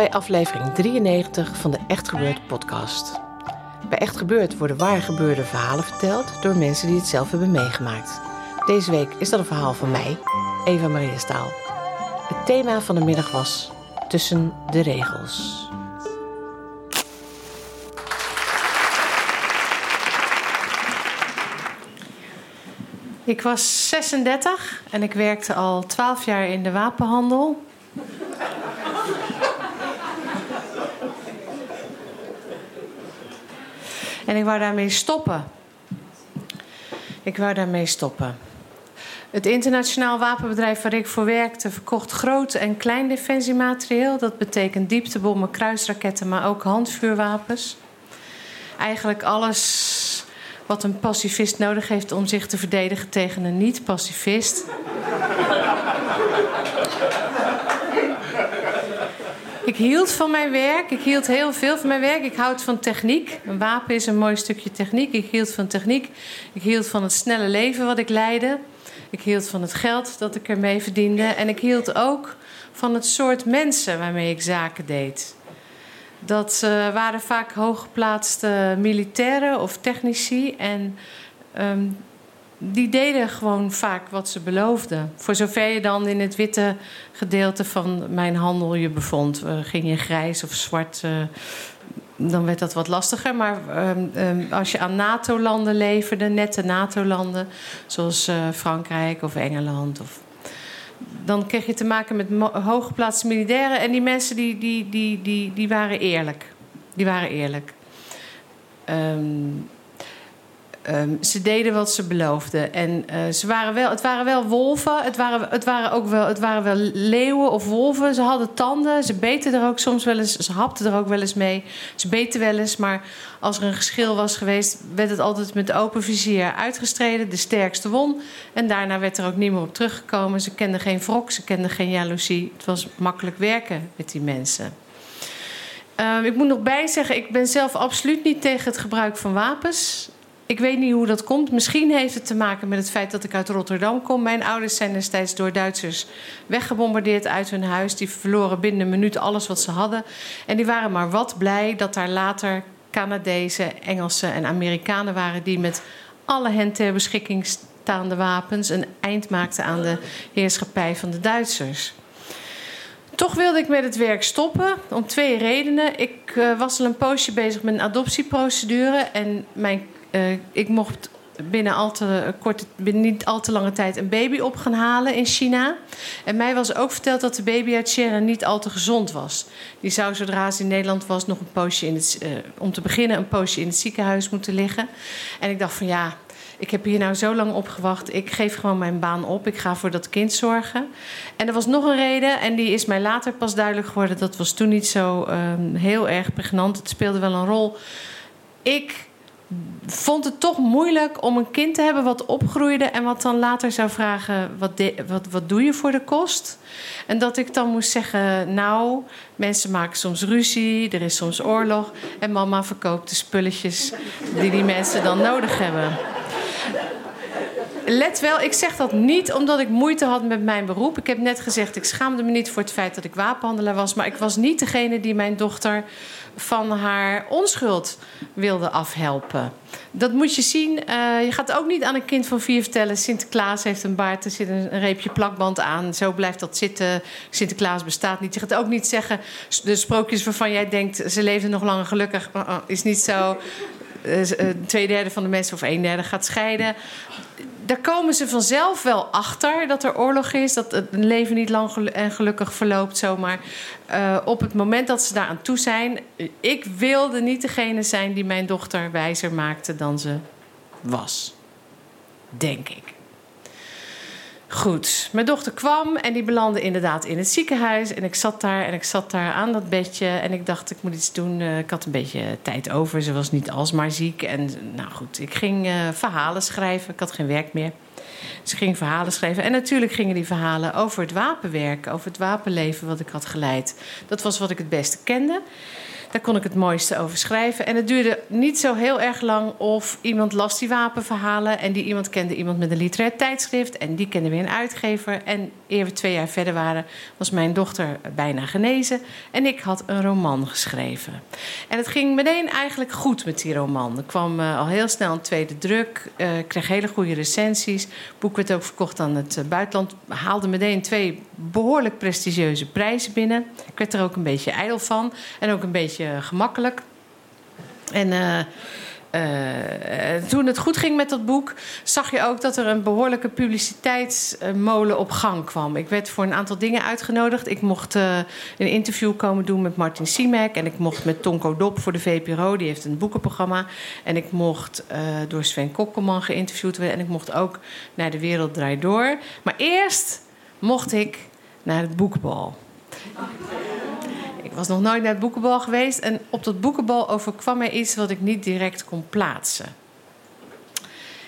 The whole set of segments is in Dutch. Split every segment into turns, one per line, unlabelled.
Bij aflevering 93 van de Echt Gebeurd podcast. Bij Echt Gebeurd worden waar gebeurde verhalen verteld door mensen die het zelf hebben meegemaakt. Deze week is dat een verhaal van mij, Eva Maria Staal. Het thema van de middag was Tussen de regels. Ik was 36 en ik werkte al 12 jaar in de wapenhandel. En ik wou daarmee stoppen. Ik wou daarmee stoppen. Het internationaal wapenbedrijf waar ik voor werkte verkocht groot en klein defensiematerieel. Dat betekent dieptebommen, kruisraketten, maar ook handvuurwapens. Eigenlijk alles wat een pacifist nodig heeft om zich te verdedigen tegen een niet-pacifist. Ik hield van mijn werk. Ik hield heel veel van mijn werk. Ik houd van techniek. Een wapen is een mooi stukje techniek. Ik hield van techniek. Ik hield van het snelle leven wat ik leidde. Ik hield van het geld dat ik ermee verdiende. En ik hield ook van het soort mensen waarmee ik zaken deed. Dat uh, waren vaak hooggeplaatste militairen of technici. En um, die deden gewoon vaak wat ze beloofden. Voor zover je dan in het witte gedeelte van mijn handel je bevond. Ging je grijs of zwart, uh, dan werd dat wat lastiger. Maar um, um, als je aan NATO-landen leverde, nette NATO-landen, zoals uh, Frankrijk of Engeland. Of, dan kreeg je te maken met hooggeplaatste militairen. En die mensen die, die, die, die, die waren eerlijk. Die waren eerlijk. Um, Um, ze deden wat ze beloofden. En uh, ze waren wel, het waren wel wolven. Het waren, het waren ook wel, het waren wel leeuwen of wolven. Ze hadden tanden. Ze beten er ook soms wel eens. Ze hapten er ook wel eens mee. Ze beten wel eens. Maar als er een geschil was geweest, werd het altijd met open vizier uitgestreden. De sterkste won. En daarna werd er ook niet meer op teruggekomen. Ze kenden geen wrok. Ze kenden geen jaloezie. Het was makkelijk werken met die mensen. Uh, ik moet nog bijzeggen, ik ben zelf absoluut niet tegen het gebruik van wapens. Ik weet niet hoe dat komt. Misschien heeft het te maken met het feit dat ik uit Rotterdam kom. Mijn ouders zijn destijds door Duitsers weggebombardeerd uit hun huis. Die verloren binnen een minuut alles wat ze hadden. En die waren maar wat blij dat daar later Canadezen, Engelsen en Amerikanen waren die met alle hen ter beschikking staande wapens een eind maakten aan de heerschappij van de Duitsers. Toch wilde ik met het werk stoppen om twee redenen. Ik uh, was al een poosje bezig met een adoptieprocedure en mijn uh, ik mocht binnen, al te korte, binnen niet al te lange tijd een baby op gaan halen in China. En mij was ook verteld dat de baby uit China niet al te gezond was. Die zou zodra ze in Nederland was nog een poosje in het, uh, om te beginnen een poosje in het ziekenhuis moeten liggen. En ik dacht van ja, ik heb hier nou zo lang op gewacht. Ik geef gewoon mijn baan op. Ik ga voor dat kind zorgen. En er was nog een reden, en die is mij later pas duidelijk geworden. Dat was toen niet zo um, heel erg pregnant. Het speelde wel een rol. Ik vond het toch moeilijk om een kind te hebben wat opgroeide en wat dan later zou vragen: wat, wat, wat doe je voor de kost? En dat ik dan moest zeggen: Nou, mensen maken soms ruzie, er is soms oorlog en mama verkoopt de spulletjes die die mensen dan nodig hebben. Let wel, ik zeg dat niet omdat ik moeite had met mijn beroep. Ik heb net gezegd, ik schaamde me niet voor het feit dat ik wapenhandelaar was. Maar ik was niet degene die mijn dochter van haar onschuld wilde afhelpen. Dat moet je zien. Uh, je gaat ook niet aan een kind van vier vertellen... Sinterklaas heeft een baard, er zit een, reepje plakband aan. Zo blijft dat zitten. Sinterklaas bestaat niet. Je gaat ook niet zeggen... de sprookjes waarvan jij denkt... ze leefden nog langer gelukkig, uh, uh, is niet zo... Uh, twee derde van de mensen of een derde gaat scheiden daar komen ze vanzelf wel achter dat er oorlog is, dat het leven niet lang en gelukkig verloopt zomaar. Uh, op het moment dat ze daar aan toe zijn, ik wilde niet degene zijn die mijn dochter wijzer maakte dan ze was. Denk ik. Goed, mijn dochter kwam en die belandde inderdaad in het ziekenhuis. En ik zat daar en ik zat daar aan dat bedje. En ik dacht, ik moet iets doen. Eh, ik had een beetje tijd over. Ze was niet alsmaar ziek. En nou goed, ik ging uh, verhalen schrijven. Ik had geen werk meer. Ze ging verhalen schrijven. En natuurlijk gingen die verhalen over het wapenwerk, over het wapenleven wat ik had geleid. Dat was wat ik het beste kende. Daar kon ik het mooiste over schrijven. En het duurde niet zo heel erg lang of iemand las die wapenverhalen. En die iemand kende iemand met een literair tijdschrift. En die kende weer een uitgever. En eer we twee jaar verder waren, was mijn dochter bijna genezen. En ik had een roman geschreven. En het ging meteen eigenlijk goed met die roman. Er kwam uh, al heel snel een tweede druk. Uh, kreeg hele goede recensies. Boek werd ook verkocht aan het uh, buitenland. Haalde meteen twee behoorlijk prestigieuze prijzen binnen. Ik werd er ook een beetje ijdel van. En ook een beetje gemakkelijk. En uh, uh, toen het goed ging met dat boek, zag je ook dat er een behoorlijke publiciteitsmolen op gang kwam. Ik werd voor een aantal dingen uitgenodigd. Ik mocht uh, een interview komen doen met Martin Simek. En ik mocht met Tonko Dop voor de VPRO, die heeft een boekenprogramma. En ik mocht door Sven Kokkelman geïnterviewd worden. En ik mocht ook naar De Wereld Draait Door. Maar eerst mocht ik naar het boekenbal. Ik was nog nooit naar het boekenbal geweest. En op dat boekenbal overkwam mij iets wat ik niet direct kon plaatsen.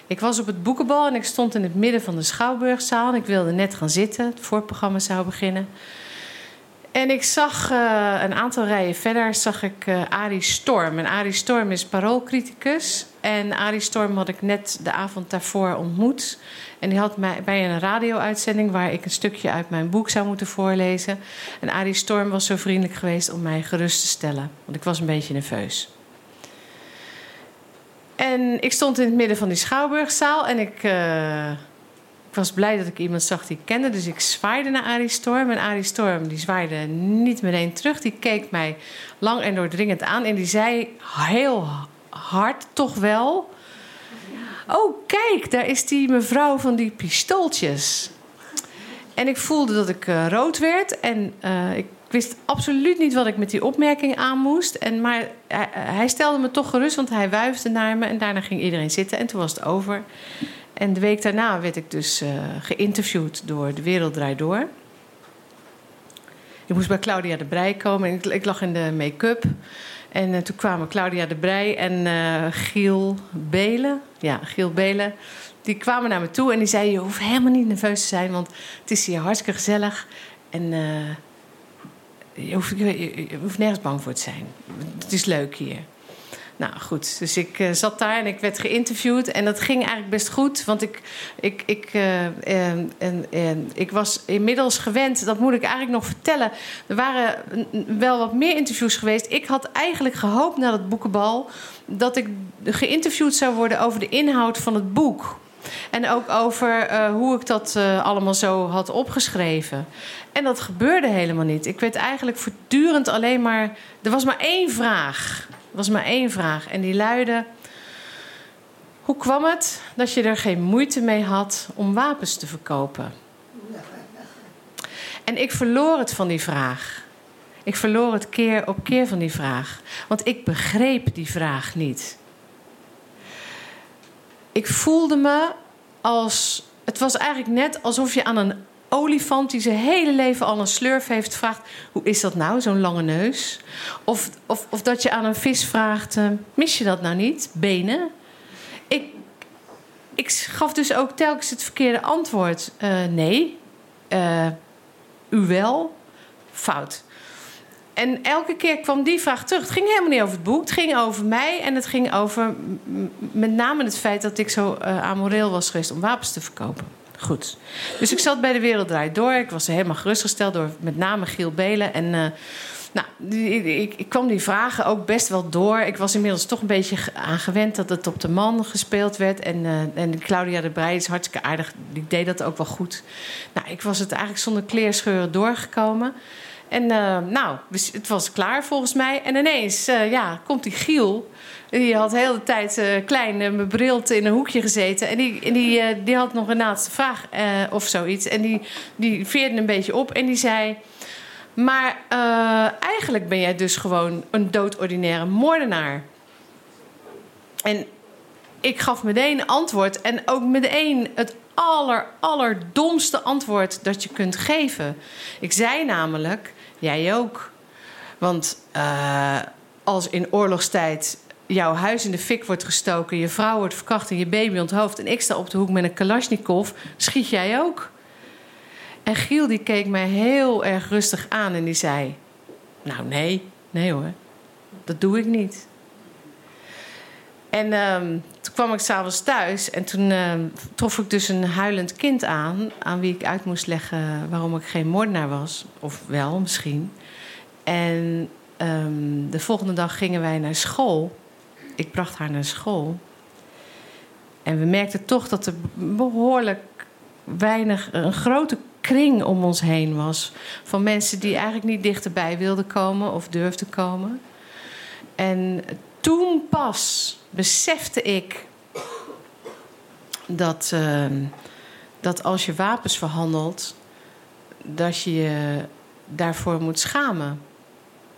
Ik was op het boekenbal en ik stond in het midden van de Schouwburgzaal. Ik wilde net gaan zitten. Het voorprogramma zou beginnen. En ik zag uh, een aantal rijen verder zag ik uh, Arie Storm. En Arie Storm is paroolcriticus. En Arie Storm had ik net de avond daarvoor ontmoet. En die had mij bij een radio-uitzending waar ik een stukje uit mijn boek zou moeten voorlezen. En Arie Storm was zo vriendelijk geweest om mij gerust te stellen, want ik was een beetje nerveus. En ik stond in het midden van die schouwburgzaal en ik, uh, ik was blij dat ik iemand zag die ik kende. Dus ik zwaaide naar Arie Storm. En Arie Storm die zwaaide niet meteen terug. Die keek mij lang en doordringend aan en die zei heel hard toch wel Oh, kijk, daar is die mevrouw van die pistooltjes. En ik voelde dat ik uh, rood werd. En uh, ik wist absoluut niet wat ik met die opmerking aan moest. En, maar hij, hij, stelde me toch gerust, want hij wuifde naar me. En daarna ging iedereen zitten en toen was het over. En de week daarna werd ik dus geïnterviewd door De Wereld Draait Door. Ik moest bij Claudia de Brij komen. En ik lag in de make-up. En uh, toen kwamen Claudia de Brij en uh, Giel Belen. Ja, Giel Belen. Die kwamen naar me toe en die zeiden: Je hoeft helemaal niet nerveus te zijn, want het is hier hartstikke gezellig. En uh, je, hoeft, je, je, hoeft nergens bang voor te zijn. Het is leuk hier. Nou goed, dus ik uh, zat daar en ik werd geïnterviewd. En dat ging eigenlijk best goed. Want ik, ik, ik, uh, en, en, ik was inmiddels gewend, dat moet ik eigenlijk nog vertellen. Er waren wel wat meer interviews geweest. Ik had eigenlijk gehoopt na het boekenbal dat ik geïnterviewd zou worden over de inhoud van het boek. En ook over hoe ik dat allemaal zo had opgeschreven. En dat gebeurde helemaal niet. Ik werd eigenlijk voortdurend alleen maar. Er was maar één vraag. Was maar één vraag. En die luidde: Hoe kwam het dat je er geen moeite mee had om wapens te verkopen? En ik verloor het van die vraag. Ik verloor het keer op keer van die vraag. Want ik begreep die vraag niet. Ik voelde me als. Het was eigenlijk net alsof je aan een olifant die zijn hele leven al een slurf heeft vraagt: hoe is dat nou, zo'n lange neus? Of, of, of dat je aan een vis vraagt: uh, mis je dat nou niet, benen? Ik, ik gaf dus ook telkens het verkeerde antwoord: uh, nee, uh, u wel, fout. En elke keer kwam die vraag terug. Het ging helemaal niet over het boek. Het ging over mij. En het ging over met name het feit dat ik zo amoreel was geweest om wapens te verkopen. Goed. Dus ik zat bij de Wereld Door. Ik was helemaal gerustgesteld door met name Giel Belen. En uh, nou, ik, ik, kwam die vragen ook best wel door. Ik was inmiddels toch een beetje aan gewend dat het op de man gespeeld werd. En, uh, en Claudia de Breij is hartstikke aardig. Die deed dat ook wel goed. Nou, ik was het eigenlijk zonder kleerscheuren doorgekomen. En uh, nou, het was klaar volgens mij. En ineens uh, ja, komt die Giel. Die had de hele tijd uh, klein bebrild in een hoekje gezeten. En die, die had nog een laatste vraag of zoiets. En die, die veerde een beetje op en die zei... Maar eigenlijk ben jij dus gewoon een doodordinaire moordenaar. En ik gaf meteen antwoord. En ook meteen het aller, allerdomste antwoord dat je kunt geven. Ik zei namelijk, jij ook. Want uh, als in oorlogstijd jouw huis in de fik wordt gestoken, je vrouw wordt verkracht en je baby onthoofd en ik sta op de hoek met een Kalashnikov, schiet jij ook. En Giel die keek mij heel erg rustig aan en die zei: Nou, nee, nee hoor, dat doe ik niet. En um, kwam ik s'avonds thuis en toen um, trof ik dus een huilend kind aan, aan wie ik uit moest leggen waarom ik geen moordenaar was, of wel misschien. En um, de volgende dag gingen wij naar school. Ik bracht haar naar school. En we merkten toch dat er behoorlijk weinig, een grote kring om ons heen was. Van mensen die eigenlijk niet dichterbij wilden komen of durfden komen. En toen pas besefte ik dat, uh, dat als je wapens verhandelt, dat je je daarvoor moet schamen.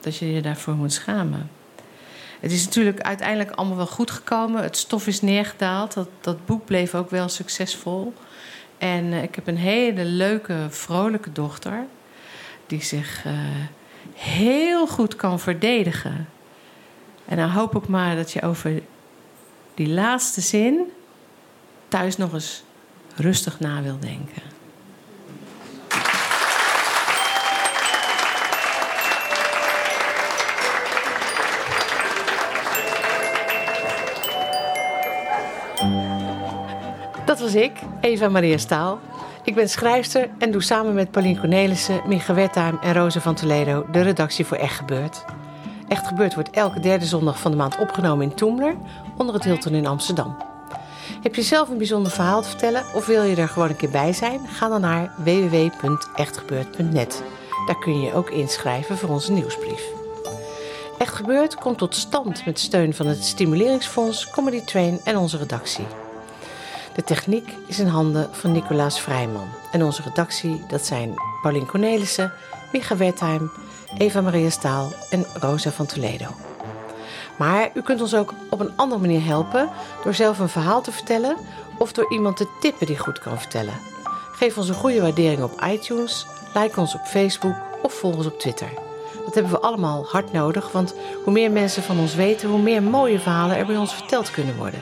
Dat je je daarvoor moet schamen. Het is natuurlijk uiteindelijk allemaal wel goed gekomen. Het stof is neergedaald. Dat, dat boek bleef ook wel succesvol. En uh, ik heb een hele leuke, vrolijke dochter. Die zich uh, heel goed kan verdedigen. En dan hoop ik maar dat je over die laatste zin thuis nog eens rustig na wil denken. Dat was ik, Eva Maria Staal. Ik ben schrijfster en doe samen met Pauline Cornelissen, Micha Wertheim en Rosa van Toledo de redactie voor Echt Gebeurd. Echt Gebeurd wordt elke derde zondag van de maand opgenomen in Toemler, onder het Hilton in Amsterdam. Heb je zelf een bijzonder verhaal te vertellen of wil je er gewoon een keer bij zijn? Ga dan naar www.echtgebeurd.net. Daar kun je je ook inschrijven voor onze nieuwsbrief. Echt Gebeurd komt tot stand met steun van het Stimuleringsfonds, Comedy Train en onze redactie. De techniek is in handen van Nicolaas Vrijman. En onze redactie, dat zijn Paulien Cornelissen, Micha Wertheim, Eva Maria Staal en Rosa van Toledo. Maar u kunt ons ook op een andere manier helpen door zelf een verhaal te vertellen of door iemand te tippen die goed kan vertellen. Geef ons een goede waardering op iTunes, like ons op Facebook of volg ons op Twitter. Dat hebben we allemaal hard nodig, want hoe meer mensen van ons weten, hoe meer mooie verhalen er bij ons verteld kunnen worden.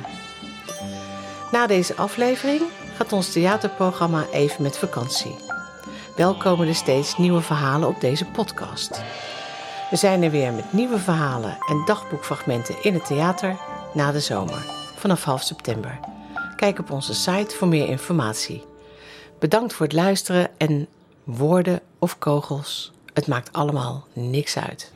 Na deze aflevering gaat ons theaterprogramma even met vakantie. Wel er steeds nieuwe verhalen op deze podcast. We zijn er weer met nieuwe verhalen en dagboekfragmenten in het theater na de zomer, vanaf half september. Kijk op onze site voor meer informatie. Bedankt voor het luisteren en woorden of kogels, het maakt allemaal niks uit.